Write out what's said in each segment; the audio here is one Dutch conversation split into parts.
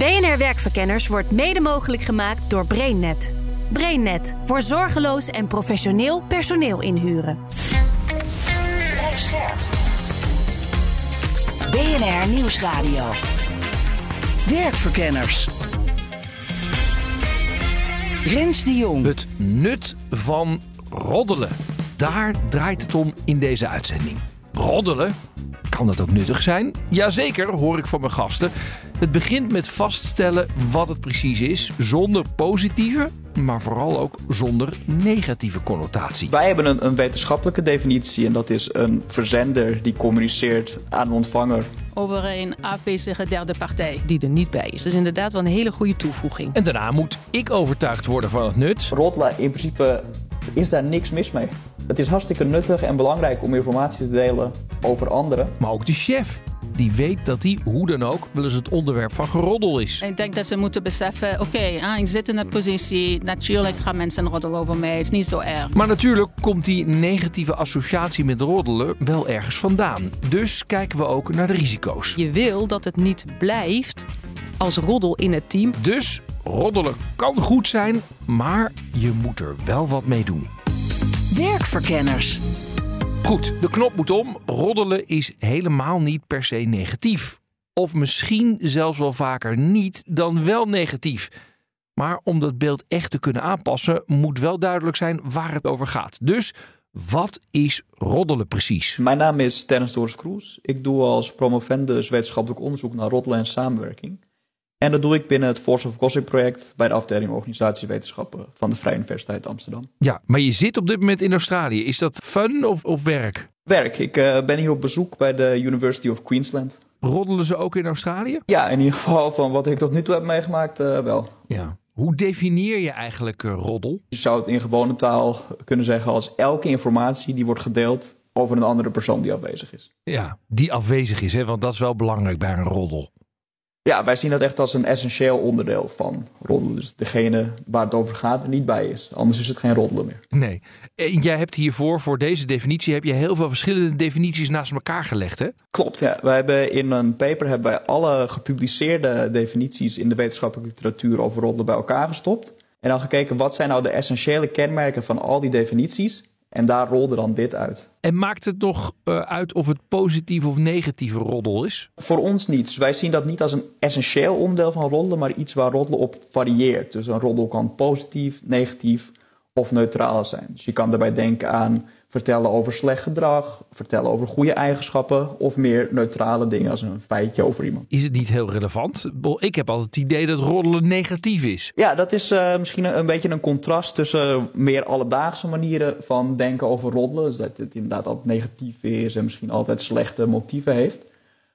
BNR Werkverkenners wordt mede mogelijk gemaakt door BrainNet. BrainNet voor zorgeloos en professioneel personeel inhuren. BNR Nieuwsradio. Werkverkenners. Rens de Jong. Het nut van roddelen. Daar draait het om in deze uitzending. Roddelen? Kan dat ook nuttig zijn? Jazeker, hoor ik van mijn gasten. Het begint met vaststellen wat het precies is, zonder positieve, maar vooral ook zonder negatieve connotatie. Wij hebben een, een wetenschappelijke definitie en dat is een verzender die communiceert aan de ontvanger over een afwezige derde partij. Die er niet bij is. Dat is inderdaad wel een hele goede toevoeging. En daarna moet ik overtuigd worden van het nut. Roddelen, in principe is daar niks mis mee. Het is hartstikke nuttig en belangrijk om informatie te delen over anderen. Maar ook de chef. Die weet dat hij, hoe dan ook, wel eens het onderwerp van geroddel is. Ik denk dat ze moeten beseffen, oké, ik zit in dat positie. Natuurlijk gaan mensen roddelen over mij, het is niet zo erg. Maar natuurlijk komt die negatieve associatie met roddelen wel ergens vandaan. Dus kijken we ook naar de risico's. Je wil dat het niet blijft als roddel in het team. Dus roddelen kan goed zijn, maar je moet er wel wat mee doen. Werkverkenners. Goed, de knop moet om. Roddelen is helemaal niet per se negatief. Of misschien zelfs wel vaker niet dan wel negatief. Maar om dat beeld echt te kunnen aanpassen, moet wel duidelijk zijn waar het over gaat. Dus wat is roddelen precies? Mijn naam is Terence Doris Kroes. Ik doe als promovendus wetenschappelijk onderzoek naar roddelen en samenwerking. En dat doe ik binnen het Force of Gossip project bij de afdeling Organisatiewetenschappen van de Vrije Universiteit Amsterdam. Ja, maar je zit op dit moment in Australië. Is dat fun of, of werk? Werk. Ik uh, ben hier op bezoek bij de University of Queensland. Roddelen ze ook in Australië? Ja, in ieder geval van wat ik tot nu toe heb meegemaakt, uh, wel. Ja. Hoe definieer je eigenlijk uh, roddel? Je zou het in gewone taal kunnen zeggen als elke informatie die wordt gedeeld over een andere persoon die afwezig is. Ja, die afwezig is, hè? want dat is wel belangrijk bij een roddel. Ja, wij zien dat echt als een essentieel onderdeel van roddelen. Dus degene waar het over gaat er niet bij is. Anders is het geen roddelen meer. Nee. En jij hebt hiervoor, voor deze definitie, heb je heel veel verschillende definities naast elkaar gelegd, hè? Klopt, ja. Wij hebben in een paper hebben wij alle gepubliceerde definities in de wetenschappelijke literatuur over roddelen bij elkaar gestopt. En dan gekeken wat zijn nou de essentiële kenmerken van al die definities. En daar rolde dan dit uit. En maakt het nog uh, uit of het positief of negatieve roddel is? Voor ons niet. Dus wij zien dat niet als een essentieel onderdeel van roddelen, maar iets waar roddelen op varieert. Dus een roddel kan positief, negatief of neutraal zijn. Dus je kan daarbij denken aan vertellen over slecht gedrag, vertellen over goede eigenschappen of meer neutrale dingen als een feitje over iemand. Is het niet heel relevant? Ik heb altijd het idee dat roddelen negatief is. Ja, dat is uh, misschien een, een, beetje een contrast tussen meer alledaagse manieren van denken over roddelen. Dus dat het inderdaad altijd negatief is en misschien altijd slechte motieven heeft.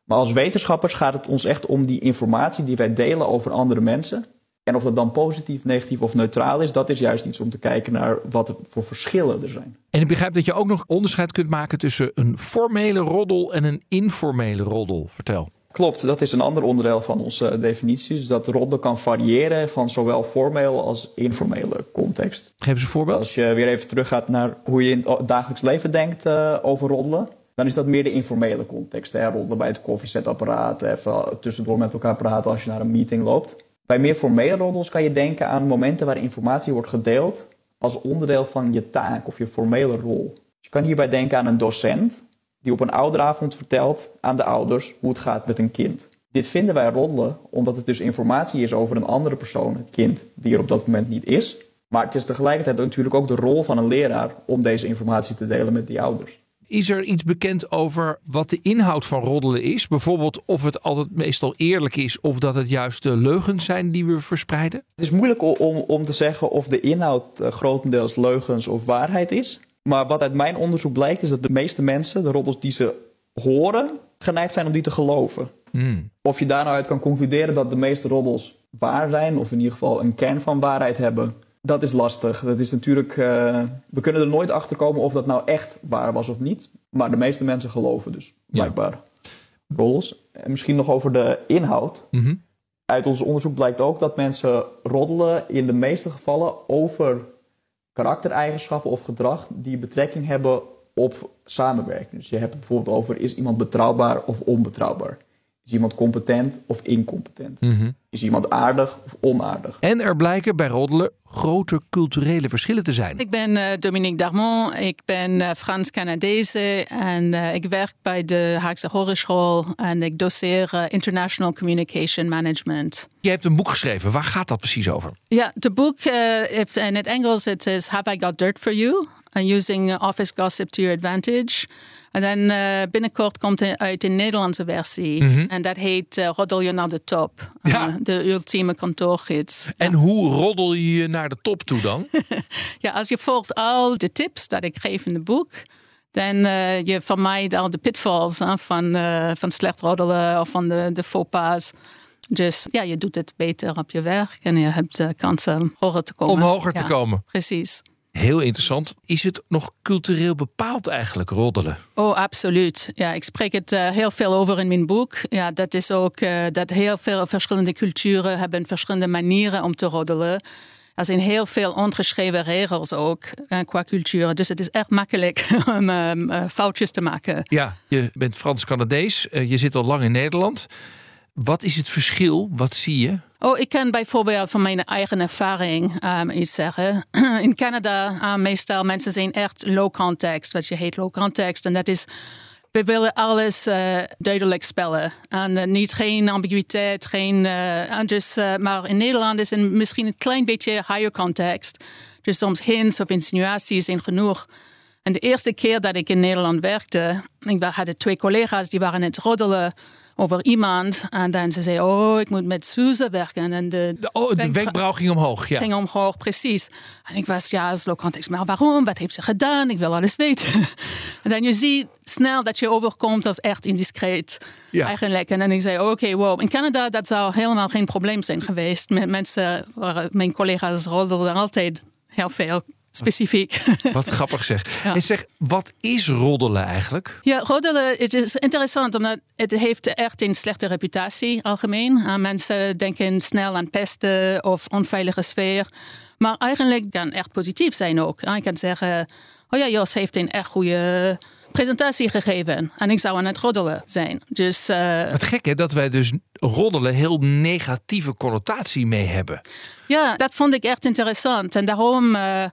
Maar als wetenschappers gaat het ons echt om die informatie die wij delen over andere mensen. En of dat dan positief, negatief of neutraal is, dat is juist iets om te kijken naar wat er voor verschillen er zijn. En ik begrijp dat je ook nog onderscheid kunt maken tussen een formele roddel en een informele roddel. Vertel. Klopt, dat is een ander onderdeel van onze definitie. Dus dat roddel kan variëren van zowel formele als informele context. Geef eens een voorbeeld. Als je weer even teruggaat naar hoe je in het dagelijks leven denkt uh, over roddelen. Dan is dat meer de informele context. Hè? Roddelen bij het koffiezetapparaat, even tussendoor met elkaar praten als je naar een meeting loopt. Bij meer formele roddels kan je denken aan momenten waar informatie wordt gedeeld als onderdeel van je taak of je formele rol. Je kan hierbij denken aan een docent die op een ouderavond vertelt aan de ouders hoe het gaat met een kind. Dit vinden wij roddelen omdat het dus informatie is over een andere persoon, het kind, die er op dat moment niet is. Maar het is tegelijkertijd natuurlijk ook de rol van een leraar om deze informatie te delen met die ouders. Is er iets bekend over wat de inhoud van roddelen is? Bijvoorbeeld of het altijd meestal eerlijk is of dat het juist de leugens zijn die we verspreiden? Het is moeilijk om, om te zeggen of de inhoud grotendeels leugens of waarheid is. Maar wat uit mijn onderzoek blijkt is dat de meeste mensen de roddels die ze horen geneigd zijn om die te geloven. Hmm. Of je daar nou uit kan concluderen dat de meeste roddels waar zijn, of in ieder geval een kern van waarheid hebben, dat is lastig. Dat is natuurlijk, uh, we kunnen er nooit achter komen of dat nou echt waar was of niet. Maar de meeste mensen geloven dus, blijkbaar. Ja. En misschien nog over de inhoud. Mm Uit ons onderzoek blijkt ook dat mensen roddelen in de meeste gevallen over karaktereigenschappen of gedrag die betrekking hebben op samenwerking. Dus je hebt het bijvoorbeeld over is iemand betrouwbaar of onbetrouwbaar. Is iemand competent of incompetent? Mhm. Is iemand aardig of onaardig? En er blijken bij roddelen grote culturele verschillen te zijn. Ik ben uh, Dominique Darmon, ik ben uh, Frans-Canadese en uh, ik werk bij de Haagse Hogeschool en ik doseer International Communication Management. Je hebt een boek geschreven, waar gaat dat precies over? Ja, het boek in het Engels het is Have I Got Dirt For You? And using office gossip to your advantage. En dan uh, binnenkort komt het uit de Nederlandse versie. Mm -hmm. En dat heet uh, Roddel je naar de top. Uh, Ja. De ultieme kantoorgids. En hoe roddel je je naar de top toe dan? ja, als je volgt al de tips dat ik geef in het boek. Dan uh, je vermijdt al de pitfalls hè, van, uh, van slecht roddelen of van de, de faux pas. Dus ja, je doet het beter op je werk en je hebt uh, kansen om hoger te komen. Om hoger ja, te komen. Precies. Heel interessant. Is het nog cultureel bepaald eigenlijk, roddelen? Oh, absoluut. Ja, ik spreek het uh, heel veel over in mijn boek. Ja, dat is ook uh, dat heel veel verschillende culturen hebben verschillende manieren om te roddelen. Er zijn heel veel ongeschreven regels ook uh, qua cultuur. Dus het is echt makkelijk om foutjes te maken. Ja, je bent Frans-Canadees. je zit al lang in Nederland. Wat is het verschil? Wat zie je? Oh, ik kan bijvoorbeeld van mijn eigen ervaring um, iets zeggen. In Canada, uh, meestal mensen zijn echt low context, wat je heet low context. En dat is, we willen alles uh, duidelijk spellen. En uh, niet geen ambiguïteit, geen, uh, dus, maar in Nederland is het misschien een klein beetje higher context. Dus soms hints of insinuaties zijn genoeg. En de eerste keer dat ik in Nederland werkte, ik had twee collega's die waren het roddelen over iemand. En dan ze zei, oh, ik moet met Suze werken. En de, de, oh, de wenkbrauw ging omhoog, ja. Ging omhoog, precies. En ik was, ja, slow context. Maar waarom? Wat heeft ze gedaan? Ik wil alles weten. en dan je ziet snel dat je overkomt als echt indiscreet. Ja. Eigenlijk. En dan ik zei, oké, okay, wow. In Canada, dat zou helemaal geen probleem zijn geweest. Met mensen, mijn collega's rolden altijd heel veel specifiek. Wat grappig zeg. Ja. En zeg, wat is roddelen eigenlijk? Ja, roddelen het is interessant omdat het heeft echt een slechte reputatie algemeen. Uh, mensen denken snel aan pesten of onveilige sfeer. Maar eigenlijk kan echt positief zijn ook. Uh, je kan zeggen, oh ja, Jos heeft een echt goede presentatie gegeven. En ik zou aan het roddelen zijn. Dus, uh, Het gekke dat wij dus roddelen heel negatieve connotatie mee hebben. Ja, dat vond ik echt interessant. En daarom... Uh,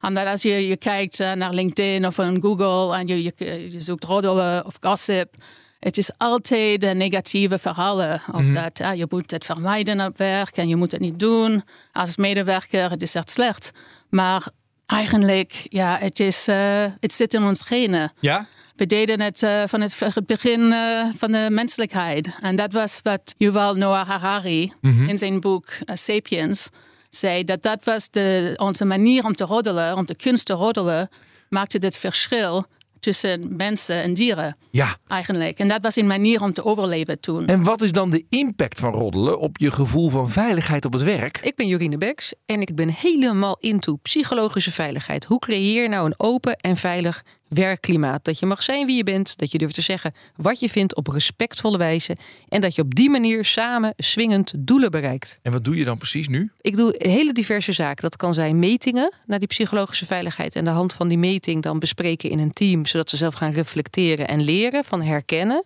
omdat als je, je kijkt naar LinkedIn of een Google en je, je, je, zoekt roddelen of gossip, het is altijd negatieve verhalen. Of Mhm. dat ja, je moet het vermijden op werk en je moet het niet doen. Als medewerker, het is echt slecht. Maar eigenlijk, ja, het, is, uh, het zit in ons genen. Ja? We deden het uh, van het, het begin uh, van de menselijkheid. En dat was wat Yuval Noah Harari Mhm. in zijn boek Sapiens zei dat dat was de, onze manier om te roddelen, om de kunst te roddelen, maakte het verschil tussen mensen en dieren Ja. eigenlijk. En dat was een manier om te overleven toen. En wat is dan de impact van roddelen op je gevoel van veiligheid op het werk? Ik ben Jorine Beks en ik ben helemaal into psychologische veiligheid. Hoe creëer je nou een open en veilig werkklimaat? Dat je mag zijn wie je bent, dat je durft te zeggen wat je vindt op respectvolle wijze en dat je op die manier samen swingend doelen bereikt. En wat doe je dan precies nu? Ik doe hele diverse zaken. Dat kan zijn metingen naar die psychologische veiligheid en de hand van die meting dan bespreken in een team, zodat ze zelf gaan reflecteren en leren van herkennen.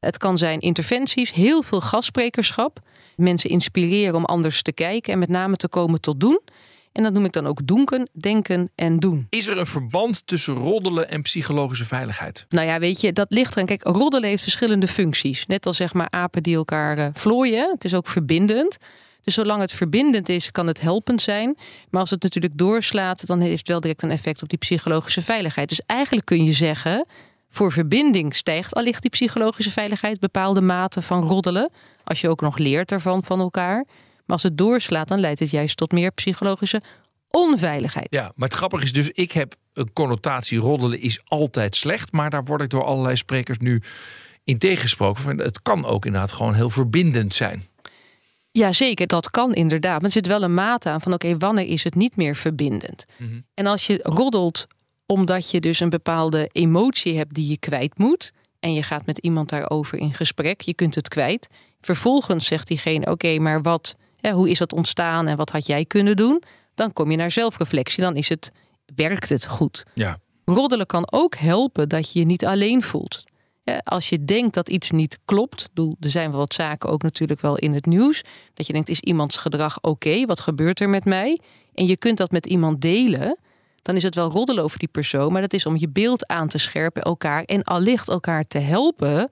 Het kan zijn interventies, heel veel gastsprekerschap. Mensen inspireren om anders te kijken en met name te komen tot doen. En dat noem ik dan ook doenken, denken en doen. Is er een verband tussen roddelen en psychologische veiligheid? Nou ja, weet je, dat ligt eraan. Kijk, roddelen heeft verschillende functies. Net als zeg maar apen die elkaar uh, vlooien. Het is ook verbindend. Dus zolang het verbindend is, kan het helpend zijn. Maar als het natuurlijk doorslaat, dan heeft het wel direct een effect op die psychologische veiligheid. Dus eigenlijk kun je zeggen, voor verbinding stijgt allicht die psychologische veiligheid. Bepaalde mate van roddelen. Als je ook nog leert ervan van elkaar. Maar als het doorslaat, dan leidt het juist tot meer psychologische onveiligheid. Ja, maar het grappige is dus, ik heb een connotatie roddelen is altijd slecht. Maar daar word ik door allerlei sprekers nu in tegensproken. Het kan ook inderdaad gewoon heel verbindend zijn. Ja, zeker. Dat kan inderdaad. Maar er zit wel een maat aan van oké, wanneer is het niet meer verbindend? Mhm. En als je roddelt omdat je dus een bepaalde emotie hebt die je kwijt moet. En je gaat met iemand daarover in gesprek, je kunt het kwijt. Vervolgens zegt diegene: Oké, maar wat, hè, hoe is dat ontstaan en wat had jij kunnen doen? Dan kom je naar zelfreflectie. Dan is het, werkt het goed. Ja. Roddelen kan ook helpen dat je je niet alleen voelt. Ja, Als je denkt dat iets niet klopt, er zijn wel wat zaken ook natuurlijk wel in het nieuws. Dat je denkt, is iemands gedrag oké? Wat gebeurt er met mij? En je kunt dat met iemand delen. Dan is het wel roddelen over die persoon, maar dat is om je beeld aan te scherpen elkaar en allicht elkaar te helpen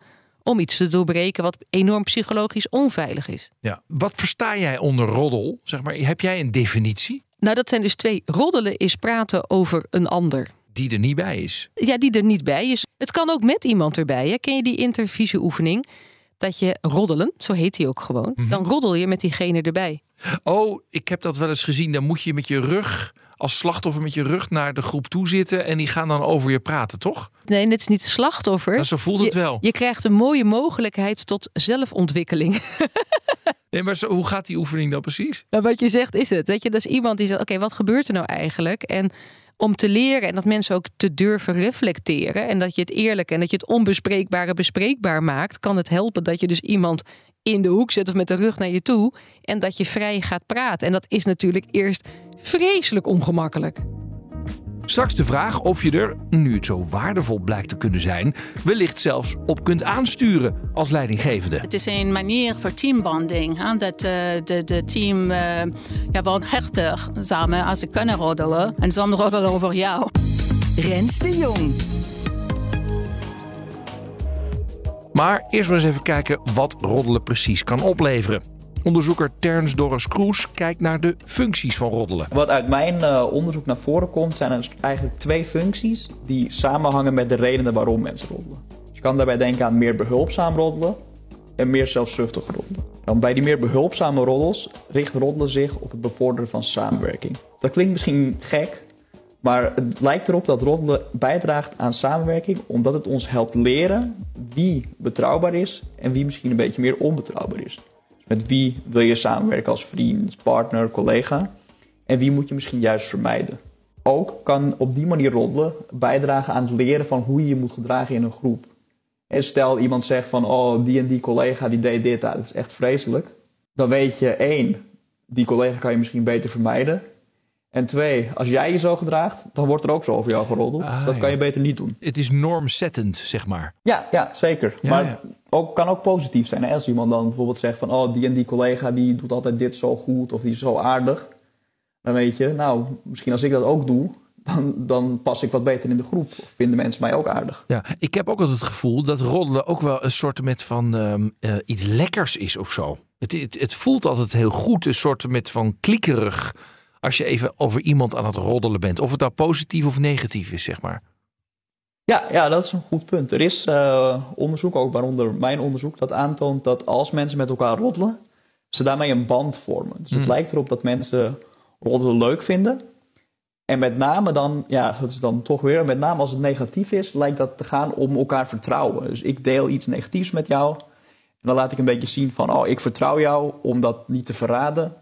om iets te doorbreken wat enorm psychologisch onveilig is. Ja. Wat versta jij onder roddel? Zeg maar, heb jij een definitie Nou, dat zijn dus twee. Roddelen is praten over een ander. die er niet bij is? Ja, die er niet bij is. Het kan ook met iemand erbij. Hè? Ken je die intervisieoefening? Dat je roddelen, zo heet die ook gewoon. Dan roddel je met diegene erbij. Oh, ik heb dat wel eens gezien. Dan moet je met je rug, als slachtoffer met je rug naar de groep toe zitten. En die gaan dan over je praten, toch? Nee, dit is niet slachtoffer. Ja, zo voelt het je, wel. Je krijgt een mooie mogelijkheid tot zelfontwikkeling. Nee, maar zo, hoe gaat die oefening dan precies? Nou, wat je zegt is het. Weet je, dat is iemand die zegt: Oké, wat gebeurt er nou eigenlijk? En om te leren en dat mensen ook te durven reflecteren. En dat je het eerlijk en dat je het onbespreekbare bespreekbaar maakt, kan het helpen dat je dus iemand in de hoek zet of met de rug naar je toe. En dat je vrij gaat praten. En dat is natuurlijk eerst vreselijk ongemakkelijk. Straks de vraag of je er, nu het zo waardevol blijkt te kunnen zijn, wellicht zelfs op kunt aansturen als leidinggevende. Het is een manier voor teambonding. Hè? Dat eh, de, de team eh, ja, wordt hechter samen als ze kunnen roddelen. En soms roddelen over jou. Rens de Jong. Maar eerst maar eens even kijken wat roddelen precies kan opleveren. Onderzoeker Terns Doris Kroes kijkt naar de functies van roddelen. Wat uit mijn eh, onderzoek naar voren komt, zijn er eigenlijk twee functies die samenhangen met de redenen waarom mensen roddelen. Dus je kan daarbij denken aan meer behulpzaam roddelen en meer zelfzuchtig roddelen. Dan bij die meer behulpzame roddels richt roddelen zich op het bevorderen van samenwerking. Dat klinkt misschien gek, maar het lijkt erop dat roddelen bijdraagt aan samenwerking omdat het ons helpt leren wie betrouwbaar is en wie misschien een beetje meer onbetrouwbaar is. Met wie wil je samenwerken als vriend, partner, collega? En wie moet je misschien juist vermijden? Ook kan op die manier roddelen bijdragen aan het leren van hoe je je moet gedragen in een groep. En stel iemand zegt van, oh, die en die collega die deed dit, dat is echt vreselijk. Dan weet je, één, die collega kan je misschien beter vermijden. En twee, als jij je zo gedraagt, dan wordt er ook zo over jou geroddeld. Ah, dus dat ja. kan je beter niet doen. Het is normzettend, zeg maar. Ja, ja zeker. Ja, maar ja. Ook, kan ook positief zijn. Hè? Als iemand dan bijvoorbeeld zegt van... oh, die en die collega die doet altijd dit zo goed of die is zo aardig. Dan weet je, nou, misschien als ik dat ook doe... dan, dan pas ik wat beter in de groep. Of vinden mensen mij ook aardig. Ja, ik heb ook altijd het gevoel dat roddelen ook wel een soort met van ehm, eh, iets lekkers is of zo. Het, het, het voelt altijd heel goed, een soort met van klikkerig. Als je even over iemand aan het roddelen bent. Of het nou positief of negatief is, zeg maar. Ja, ja, dat is een goed punt. Er is eh, onderzoek, ook waaronder mijn onderzoek... dat aantoont dat als mensen met elkaar roddelen... ze daarmee een band vormen. Dus het lijkt erop dat mensen roddelen leuk vinden... En met name dan, ja, dat is dan toch weer, met name als het negatief is, lijkt dat te gaan om elkaar vertrouwen. Dus ik deel iets negatiefs met jou. En dan laat ik een beetje zien van, oh, ik vertrouw jou om dat niet te verraden.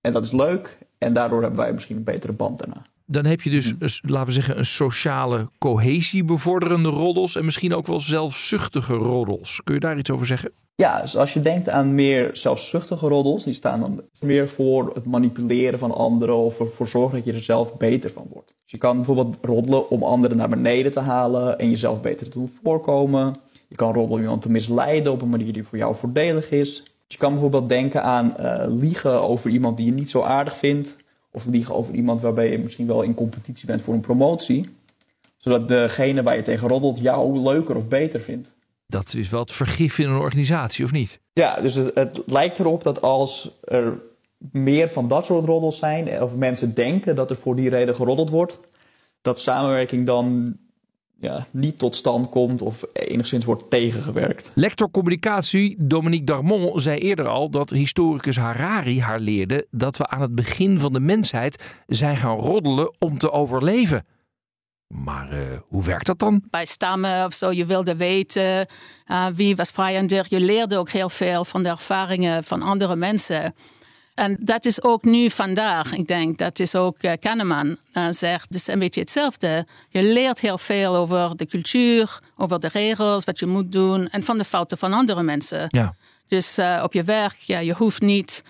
En dat is leuk. En daardoor hebben wij misschien een betere band daarna. Dan heb je dus, een- laten we zeggen, een sociale cohesie bevorderende roddels. En misschien ook wel zelfzuchtige roddels. Kun je daar iets over zeggen? Ja, dus als je denkt aan meer zelfzuchtige roddels, die staan dan meer voor het manipuleren van anderen of ervoor zorgen dat je er zelf beter van wordt. Dus je kan bijvoorbeeld roddelen om anderen naar beneden te halen en jezelf beter te doen voorkomen. Je kan roddelen om iemand te misleiden op een manier die voor jou voordelig is. Dus je kan bijvoorbeeld denken aan eh, liegen over iemand die je niet zo aardig vindt. Of liegen over iemand waarbij je misschien wel in competitie bent voor een promotie. Zodat degene waar je tegen roddelt jou leuker of beter vindt. Dat is wel het vergif in een organisatie, of niet? Ja, dus het, het lijkt erop dat als er meer van dat soort roddels zijn, of mensen denken dat er voor die reden geroddeld wordt, dat samenwerking dan ja, niet tot stand komt of enigszins wordt tegengewerkt. Lector communicatie Dominique Darmon zei eerder al dat historicus Harari haar leerde dat we aan het begin van de mensheid zijn gaan roddelen om te overleven. Maar uh, hoe werkt dat dan? Bij stammen of zo, je wilde weten uh, wie was vijandig. Je leerde ook heel veel van de ervaringen van andere mensen. En dat is ook nu vandaag. Ik denk dat is ook uh, Kahneman zegt. Het is een beetje hetzelfde. Je leert heel veel over de cultuur, over de regels, wat je moet doen en van de fouten van andere mensen. Ja. Dus op je werk, ja, je hoeft niet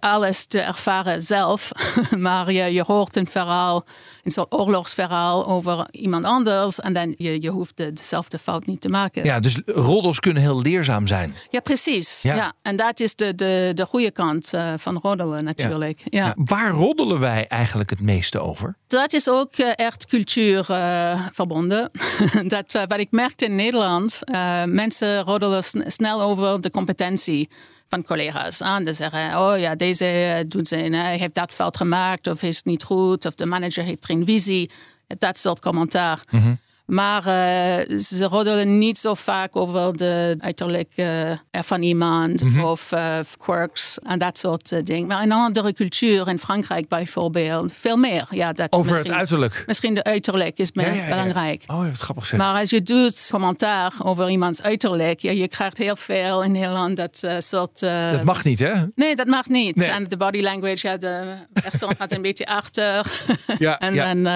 alles te ervaren zelf, maar je, je hoort een verhaal, een soort oorlogsverhaal over iemand anders en dan je, je hoeft de, dezelfde fout niet te maken. Ja, dus roddels kunnen heel leerzaam zijn. Ja, precies. Ja. en dat is de, de, de goede kant uh, van roddelen natuurlijk. Ja. ja. Waar roddelen wij eigenlijk het meeste over? Dat is ook uh, echt cultuur uh, verbonden. dat, wat ik merkte in Nederland, mensen roddelen snel over de competentie van collega's. aan te zeggen, oh ja, deze eh, doet zijn, hij heeft dat fout gemaakt of is niet goed of de manager heeft geen visie. Dat soort commentaar. Mm maar uh, ze roddelen niet zo vaak over de uiterlijk uh, van iemand mm -hmm. of uh, quirks en dat soort dingen. Maar in een andere cultuur, in Frankrijk bijvoorbeeld, veel meer. Ja, dat over het uiterlijk? Misschien de uiterlijk is meest ja, ja, belangrijk. Oh, wat grappig zeg. Maar als je doet commentaar over iemands uiterlijk, ja, je krijgt heel veel in Nederland dat soort... dat mag niet, hè? Nee, dat mag niet. Nee. En de body language, ja, de persoon gaat een beetje achter. ja, en dan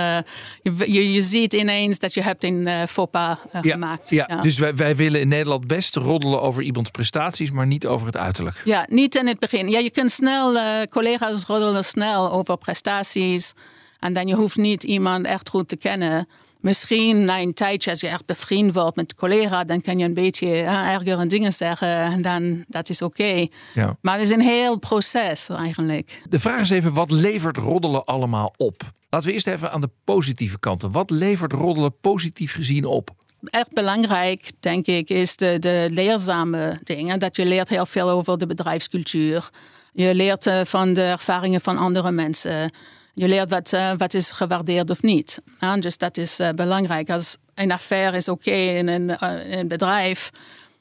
je, je ziet ineens dat je hebt een uh, pas uh, ja, gemaakt. Ja. ja. Dus wij, wij willen in Nederland best roddelen over iemands prestaties, maar niet over het uiterlijk. Ja, niet in het begin. Ja, je kunt snel, uh, collega's roddelen snel over prestaties. En dan je hoeft niet iemand echt goed te kennen. Misschien na een tijdje, als je echt bevriend wordt met de collega, dan kan je een beetje ergere dingen zeggen. En dan dat is oké. Okay. Ja. Maar het is een heel proces eigenlijk. De vraag is even: wat levert roddelen allemaal op? Laten we eerst even aan de positieve kanten. Wat levert roddelen positief gezien op? Echt belangrijk, denk ik, is de, leerzame dingen. Dat je leert heel veel over de bedrijfscultuur. Je leert uh, van de ervaringen van andere mensen. Je leert wat, uh, wat is gewaardeerd of niet. Dus dat is uh, belangrijk. Als een affaire is oké in, in, een bedrijf,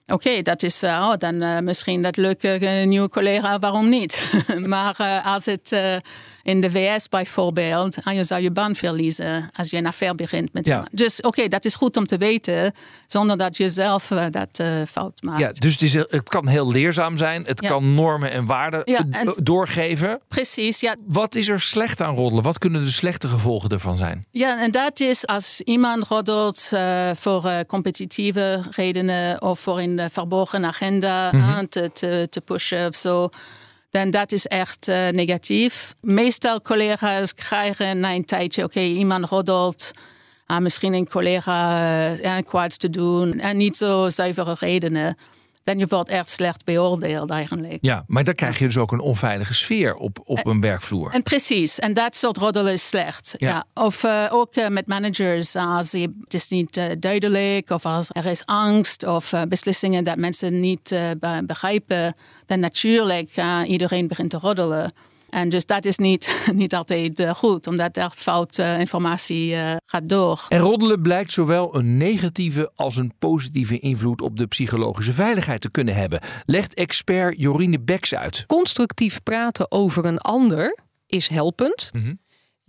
Oké, dat is oh, dan misschien dat leuke nieuwe collega, waarom niet? maar als het in de VS bijvoorbeeld, en je zou je baan verliezen als je een affaire begint met ja. Dus oké, okay, dat is goed om te weten, zonder dat je zelf dat fout maakt. Ja, dus het, is, het kan heel leerzaam zijn, het ja. kan normen en waarden ja, en doorgeven. Precies, ja. Wat is er slecht aan roddelen? Wat kunnen de slechte gevolgen ervan zijn? Ja, en dat is als iemand roddelt voor competitieve redenen of voor een verborgen agenda mm -hmm. te, te, te, pushen of zo. Dan dat is echt uh, negatief. Meestal collega's krijgen na een tijdje, oké, okay, iemand roddelt. Uh, misschien een collega uh, ja, kwaad te doen. En niet zo zuivere redenen. Dan je wordt echt slecht beoordeeld eigenlijk. Ja, maar dan krijg je dus ook een onveilige sfeer op, op en, een werkvloer. En precies, en dat soort roddelen is slecht. Ja. ja. Of uh, ook uh, met managers, als je, het is niet uh, duidelijk of als er is angst of beslissingen dat mensen niet begrijpen, dan natuurlijk iedereen begint te roddelen. En dus dat is niet, niet altijd uh, goed, omdat er fout uh, informatie uh, gaat door. En roddelen blijkt zowel een negatieve als een positieve invloed op de psychologische veiligheid te kunnen hebben. Legt expert Jorine Beks uit. Constructief praten over een ander is helpend. Mm -hmm.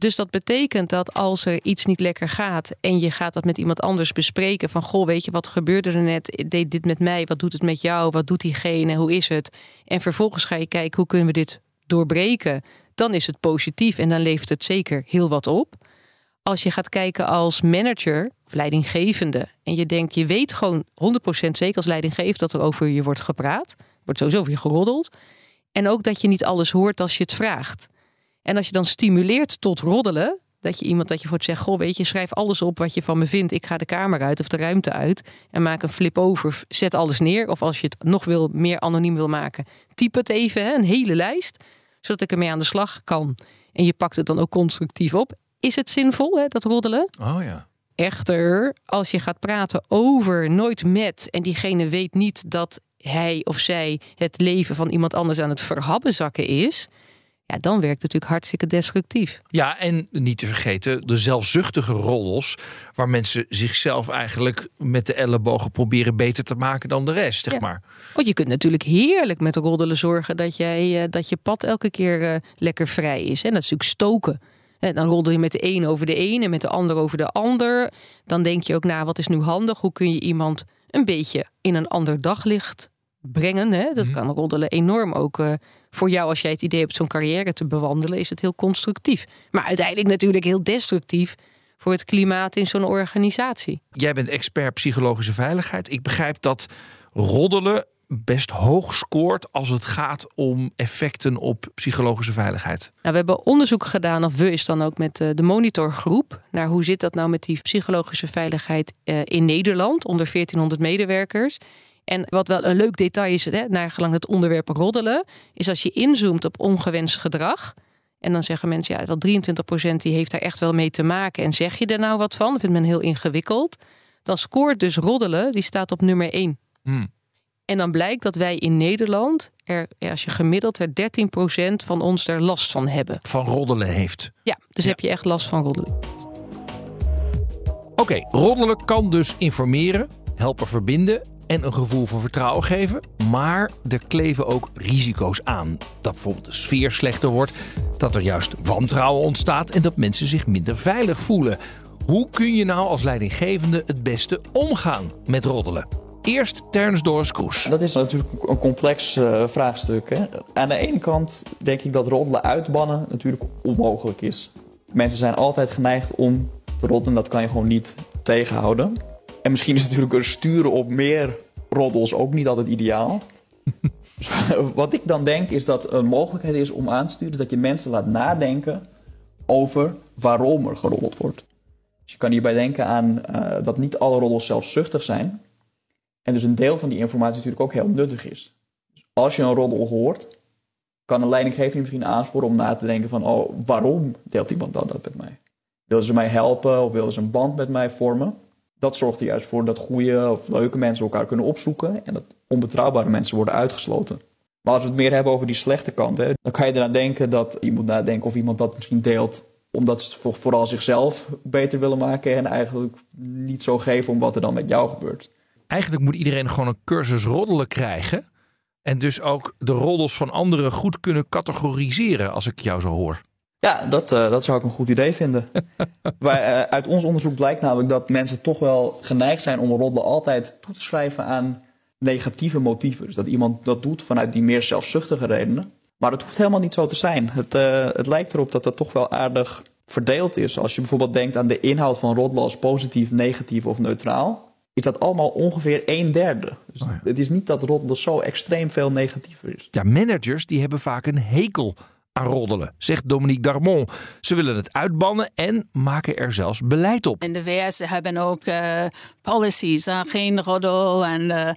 Dus dat betekent dat als er iets niet lekker gaat en je gaat dat met iemand anders bespreken van goh, weet je wat gebeurde er net? Deed dit met mij? Wat doet het met jou? Wat doet diegene? Hoe is het? En vervolgens ga je kijken hoe kunnen we dit doorbreken, dan is het positief en dan levert het zeker heel wat op. Als je gaat kijken als manager of leidinggevende en je denkt, je weet gewoon 100% zeker als leidinggevende dat er over je wordt gepraat, wordt sowieso over je geroddeld. En ook dat je niet alles hoort als je het vraagt. En als je dan stimuleert tot roddelen, dat je iemand dat je voor het zegt, goh, weet je, schrijf alles op wat je van me vindt. Ik ga de kamer uit of de ruimte uit en maak een flip over, zet alles neer. Of als je het nog wil, meer anoniem wil maken, typ het even, hè, een hele lijst, zodat ik ermee aan de slag kan. En je pakt het dan ook constructief op. Is het zinvol, hè, dat roddelen? Oh ja. Echter, als je gaat praten over, nooit met, en diegene weet niet dat hij of zij het leven van iemand anders aan het verhabbezakken is, ja, dan werkt het natuurlijk hartstikke destructief. Ja, en niet te vergeten de zelfzuchtige roddels, waar mensen zichzelf eigenlijk met de ellebogen proberen beter te maken dan de rest, zeg Ja. maar. Want je kunt natuurlijk heerlijk met roddelen zorgen dat, jij, eh, dat je pad elke keer eh, lekker vrij is. En dat is natuurlijk stoken. Dan roddel je met de een over de een en met de ander over de ander. Dan denk je ook na, wat is nu handig? Hoe kun je iemand een beetje in een ander daglicht brengen? Hè? Dat kan roddelen enorm ook uh, voor jou als jij het idee hebt zo'n carrière te bewandelen, is het heel constructief. Maar uiteindelijk natuurlijk heel destructief voor het klimaat in zo'n organisatie. Jij bent expert psychologische veiligheid. Ik begrijp dat roddelen best hoog scoort als het gaat om effecten op psychologische veiligheid. Nou, we hebben onderzoek gedaan, of we is dan ook met eh, de monitorgroep, naar hoe zit dat nou met die psychologische veiligheid eh, in Nederland onder 1400 medewerkers. En wat wel een leuk detail is, hè, naar gelang het onderwerp roddelen, is als je inzoomt op ongewenst gedrag. En dan zeggen mensen, ja, wel 23% die heeft daar echt wel mee te maken. En zeg je er nou wat van? Dat vindt men heel ingewikkeld. Dan scoort dus roddelen, die staat op nummer 1. Hmm. En dan blijkt dat wij in Nederland, er, als je gemiddeld er 13% van ons er last van hebben. Van roddelen heeft. Ja, dus heb je echt last van roddelen. Oké, roddelen kan dus informeren, helpen verbinden en een gevoel van vertrouwen geven. Maar er kleven ook risico's aan. Dat bijvoorbeeld de sfeer slechter wordt, dat er juist wantrouwen ontstaat en dat mensen zich minder veilig voelen. Hoe kun je nou als leidinggevende het beste omgaan met roddelen? Eerst Terns Doris Kroes. Dat is natuurlijk een complex uh, vraagstuk. Hè? Aan de ene kant denk ik dat roddelen uitbannen natuurlijk onmogelijk is. Mensen zijn altijd geneigd om te roddelen. Dat kan je gewoon niet tegenhouden. En misschien is natuurlijk een sturen op meer roddels ook niet altijd ideaal. Wat ik dan denk is dat een mogelijkheid is om aan te sturen... dat je mensen laat nadenken over waarom er geroddeld wordt. Dus je kan hierbij denken aan uh, dat niet alle roddels zelfzuchtig zijn... En dus een deel van die informatie natuurlijk ook heel nuttig is. Dus als je een roddel hoort, kan een leidinggever misschien aansporen om na te denken van, oh, waarom deelt iemand dat, dat met mij? Willen ze mij helpen of willen ze een band met mij vormen? Dat zorgt er juist voor dat goede of leuke mensen elkaar kunnen opzoeken en dat onbetrouwbare mensen worden uitgesloten. Maar als we het meer hebben over die slechte kant, hè, dan kan je eraan denken dat je moet nadenken of iemand dat misschien deelt omdat ze vooral zichzelf beter willen maken en eigenlijk niet zo geven om wat er dan met jou gebeurt eigenlijk moet iedereen gewoon een cursus roddelen krijgen. En dus ook de roddels van anderen goed kunnen categoriseren, als ik jou zo hoor. Ja, dat, uh, dat zou ik een goed idee vinden. maar, uh, uit ons onderzoek blijkt namelijk dat mensen toch wel geneigd zijn om roddelen altijd toe te schrijven aan negatieve motieven. Dus dat iemand dat doet vanuit die meer zelfzuchtige redenen. Maar dat hoeft helemaal niet zo te zijn. Het, uh, het lijkt erop dat dat toch wel aardig verdeeld is. Als je bijvoorbeeld denkt aan de inhoud van roddelen als positief, negatief of neutraal is dat allemaal ongeveer een derde. Dus oh het is niet dat roddelen zo extreem veel negatiever is. Ja, managers die hebben vaak een hekel aan roddelen, zegt Dominique Darmon. Ze willen het uitbannen en maken er zelfs beleid op. In de VS hebben ook uh, policies, uh, geen roddel. En, uh,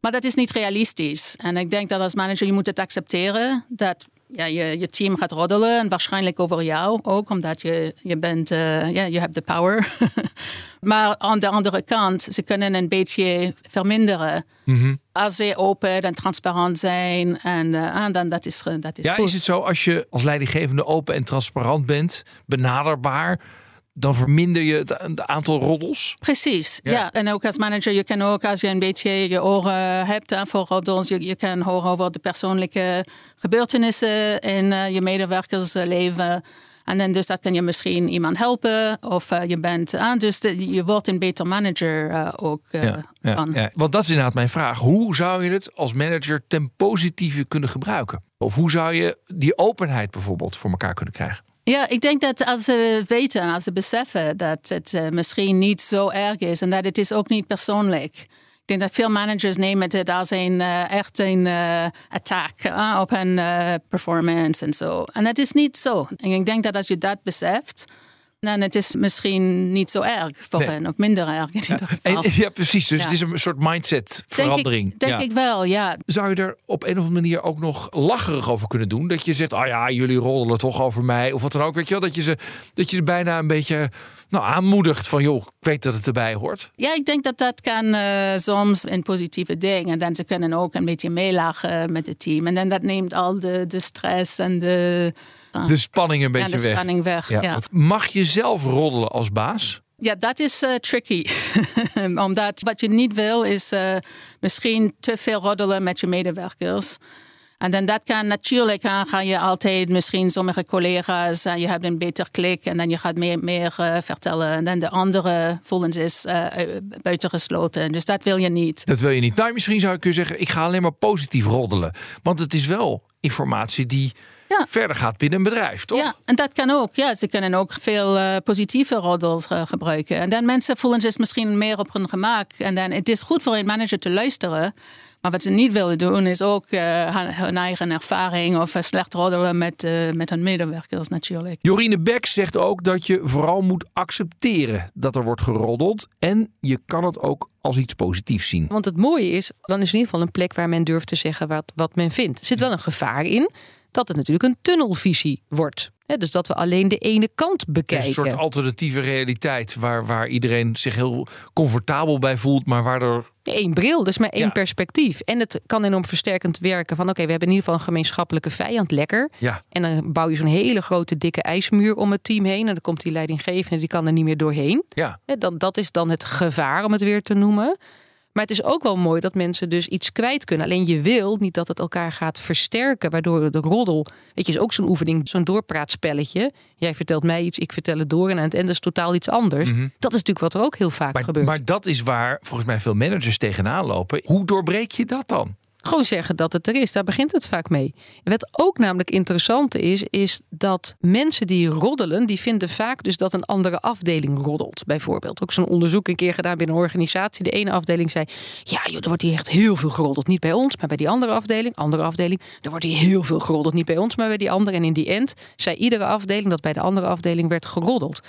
maar dat is niet realistisch. En ik denk dat als manager je moet het accepteren dat ja, je, je team gaat roddelen en waarschijnlijk over jou ook, omdat je, je bent, uh, ja, je hebt de power. maar aan de andere kant, ze kunnen een beetje verminderen. Mm Als ze open en transparant zijn. En, uh, en dan dat is, dat is ja, goed. is het zo als je als leidinggevende open en transparant bent, benaderbaar dan verminder je het aantal roddels. Precies, ja. En ook als manager, je kan ook als je een beetje je oren hebt voor roddels, je, je kan horen over de persoonlijke gebeurtenissen in uh, je medewerkersleven. En dan dus dat kan je misschien iemand helpen of uh, je bent aan. dus je wordt een beter manager uh, ook. Ja, ja, ja, Want dat is inderdaad mijn vraag. Hoe zou je het als manager ten positieve kunnen gebruiken? Of hoe zou je die openheid bijvoorbeeld voor elkaar kunnen krijgen? Ja, ik denk dat als ze weten, als ze beseffen dat het uh, misschien niet zo erg is en dat het is ook niet persoonlijk. Ik denk dat veel managers nemen het als een uh, echt een uh, attack op hun performance en zo. En dat is niet zo. En ik denk dat als je dat beseft, dan het is misschien niet zo erg voor hen, of minder erg in ieder geval. En, ja, precies. Dus het is een soort mindset verandering. Denk, ik, denk ik wel, ja. Zou je er op een of andere manier ook nog lacherig over kunnen doen? Dat je zegt, ah oh ja, jullie roddelen toch over mij. Of wat dan ook, weet je wel. Dat je ze, dat je ze bijna een beetje nou, aanmoedigt van, joh, ik weet dat het erbij hoort. Ja, ik denk dat dat kan uh, soms een positieve ding. En dan ze kunnen ook een beetje meelachen met het team. En dan dat neemt al de, de stress en de de spanning een beetje de weg. spanning weg. Ja. Mag je zelf roddelen als baas? Ja, dat is uh, tricky. Omdat wat je niet wil is misschien te veel roddelen met je medewerkers. En dan dat kan natuurlijk, dan ga je altijd misschien sommige collega's, uh, je hebt een beter klik en dan je gaat meer, meer uh, vertellen. En dan de andere voelen zich uh, buitengesloten. Dus dat wil je niet. Dat wil je niet. Nou, misschien zou ik kunnen zeggen, ik ga alleen maar positief roddelen. Want het is wel informatie die ja. verder gaat binnen een bedrijf, toch? Ja, en dat kan ook. Ja, ze kunnen ook veel uh, positieve roddels uh, gebruiken. En dan mensen voelen zich misschien meer op hun gemak. En dan het is goed voor een manager te luisteren. Maar wat ze niet willen doen, is ook uh, hun eigen ervaring of slecht roddelen met, uh, met hun medewerkers natuurlijk. Jorine Beck zegt ook dat je vooral moet accepteren dat er wordt geroddeld. En je kan het ook als iets positiefs zien. Want het mooie is, dan is in ieder geval een plek waar men durft te zeggen wat, wat men vindt. Er zit wel een gevaar in dat het natuurlijk een tunnelvisie wordt. dus dat we alleen de ene kant bekijken. Een soort alternatieve realiteit waar, waar iedereen zich heel comfortabel bij voelt, maar waardoor. Eén bril, dus maar één ja. perspectief. En het kan enorm versterkend werken van oké, we hebben in ieder geval een gemeenschappelijke vijand, lekker. Ja. En dan bouw je zo'n hele grote dikke ijsmuur om het team heen. En dan komt die leidinggevende, die kan er niet meer doorheen. Ja. dan, dat is dan het gevaar, om het weer te noemen. Maar het is ook wel mooi dat mensen dus iets kwijt kunnen. Alleen je wil niet dat het elkaar gaat versterken, waardoor de roddel. Weet je, is ook zo'n oefening, zo'n doorpraatspelletje. Jij vertelt mij iets, ik vertel het door en aan het einde is totaal iets anders. Mhm. Dat is natuurlijk wat er ook heel vaak Maar, gebeurt. maar dat is waar volgens mij veel managers tegenaan lopen. Hoe doorbreek je dat dan? Gewoon zeggen dat het er is. Daar begint het vaak mee. Wat ook namelijk interessant is, is dat mensen die roddelen, die vinden vaak dus dat een andere afdeling roddelt. Bijvoorbeeld. Ook zo'n onderzoek een keer gedaan binnen een organisatie. De ene afdeling zei: Ja, joh, er wordt hier echt heel veel geroddeld. Niet bij ons, maar bij die andere afdeling. Andere afdeling, er wordt hier heel veel geroddeld. Niet bij ons, maar bij die andere. En in die end zei iedere afdeling dat bij de andere afdeling werd geroddeld.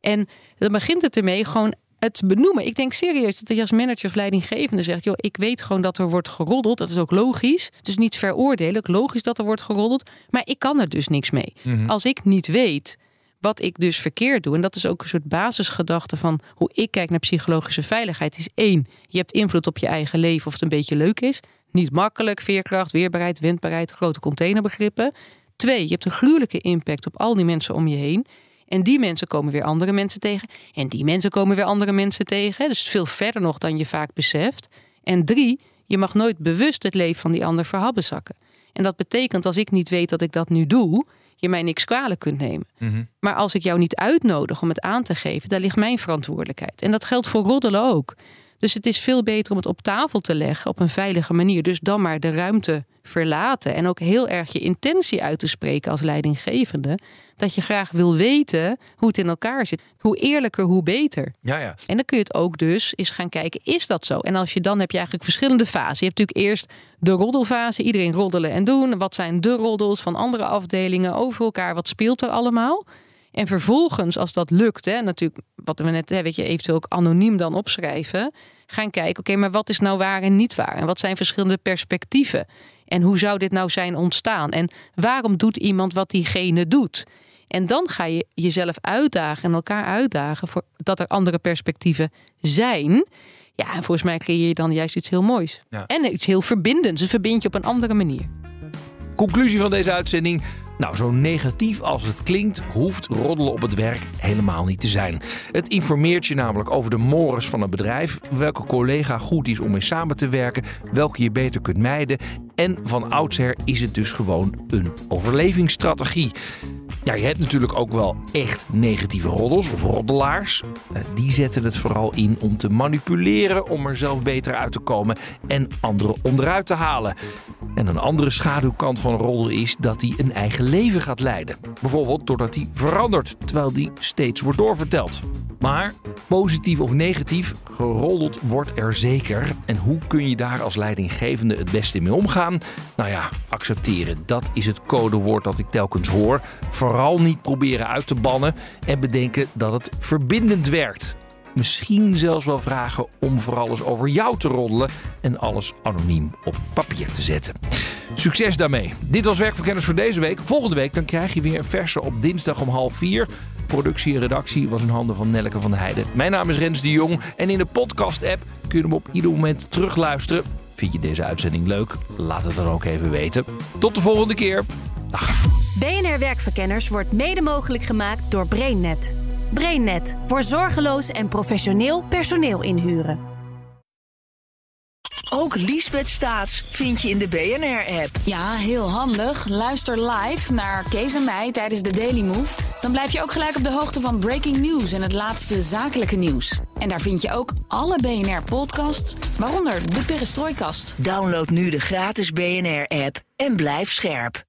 En dan begint het ermee gewoon het benoemen. Ik denk serieus dat je als manager of leidinggevende zegt: joh, ik weet gewoon dat er wordt geroddeld. Dat is ook logisch. Dus niet veroordelen. Logisch dat er wordt geroddeld. Maar ik kan er dus niks mee. Mhm. Als ik niet weet wat ik dus verkeerd doe. En dat is ook een soort basisgedachte van hoe ik kijk naar psychologische veiligheid. Is één, je hebt invloed op je eigen leven of het een beetje leuk is. Niet makkelijk, veerkracht, weerbaarheid, windbaarheid, grote containerbegrippen. Twee, je hebt een gruwelijke impact op al die mensen om je heen. En die mensen komen weer andere mensen tegen. En die mensen komen weer andere mensen tegen. Dus veel verder nog dan je vaak beseft. En drie, je mag nooit bewust het leven van die ander verhabbezakken. En dat betekent als ik niet weet dat ik dat nu doe, je mij niks kwalijk kunt nemen. Mhm. Maar als ik jou niet uitnodig om het aan te geven, daar ligt mijn verantwoordelijkheid. En dat geldt voor roddelen ook. Dus het is veel beter om het op tafel te leggen op een veilige manier. Dus dan maar de ruimte verlaten. En ook heel erg je intentie uit te spreken als leidinggevende. Dat je graag wil weten hoe het in elkaar zit. Hoe eerlijker, hoe beter. Ja, ja. En dan kun je het ook dus eens gaan kijken, is dat zo? En als je dan heb je eigenlijk verschillende fasen. Je hebt natuurlijk eerst de roddelfase, iedereen roddelen en doen. Wat zijn de roddels van andere afdelingen over elkaar? Wat speelt er allemaal? En vervolgens, als dat lukt, hè, natuurlijk, wat we net, hè, weet je, eventueel ook anoniem dan opschrijven, gaan kijken, oké, maar wat is nou waar en niet waar? En wat zijn verschillende perspectieven? En hoe zou dit nou zijn ontstaan? En waarom doet iemand wat diegene doet? En dan ga je jezelf uitdagen en elkaar uitdagen voor dat er andere perspectieven zijn. Ja, en volgens mij creëer je dan juist iets heel moois. Ja. En iets heel verbindends. Dus verbind je op een andere manier. Conclusie van deze uitzending. Nou, zo negatief als het klinkt, hoeft roddelen op het werk helemaal niet te zijn. Het informeert je namelijk over de mores van een bedrijf, welke collega goed is om mee samen te werken, welke je beter kunt mijden. En van oudsher is het dus gewoon een overlevingsstrategie. Ja, je hebt natuurlijk ook wel echt negatieve roddels of roddelaars. Eh, Die zetten het vooral in om te manipuleren, om er zelf beter uit te komen en anderen onderuit te halen. En een andere schaduwkant van een roddel is dat hij een eigen leven gaat leiden. Bijvoorbeeld doordat hij verandert, terwijl die steeds wordt doorverteld. Maar positief of negatief, geroddeld wordt er zeker. En hoe kun je daar als leidinggevende het beste mee omgaan? Nou ja, accepteren. Dat is het codewoord dat ik telkens hoor. Vooral niet proberen uit te bannen en bedenken dat het verbindend werkt. Misschien zelfs wel vragen om voor alles over jou te roddelen en alles anoniem op papier te zetten. Succes daarmee. Dit was Werkverkenners voor deze week. Volgende week dan krijg je weer een verse op dinsdag om half vier. Productie en redactie was in handen van Nelleke van der Heijden. Mijn naam is Rens de Jong en in de podcast-app kun je hem op ieder moment terugluisteren. Vind je deze uitzending leuk? Laat het dan ook even weten. Tot de volgende keer. Dag. BNR Werkverkenners wordt mede mogelijk gemaakt door BrainNet. BrainNet voor zorgeloos en professioneel personeel inhuren. Ook Liesbeth Staats vind je in de BNR-app. Ja, heel handig. Luister live naar Kees en mij tijdens de Daily Move. Dan blijf je ook gelijk op de hoogte van breaking news en het laatste zakelijke nieuws. En daar vind je ook alle BNR-podcasts, waaronder de Perestrooikast. Download nu de gratis BNR-app en blijf scherp.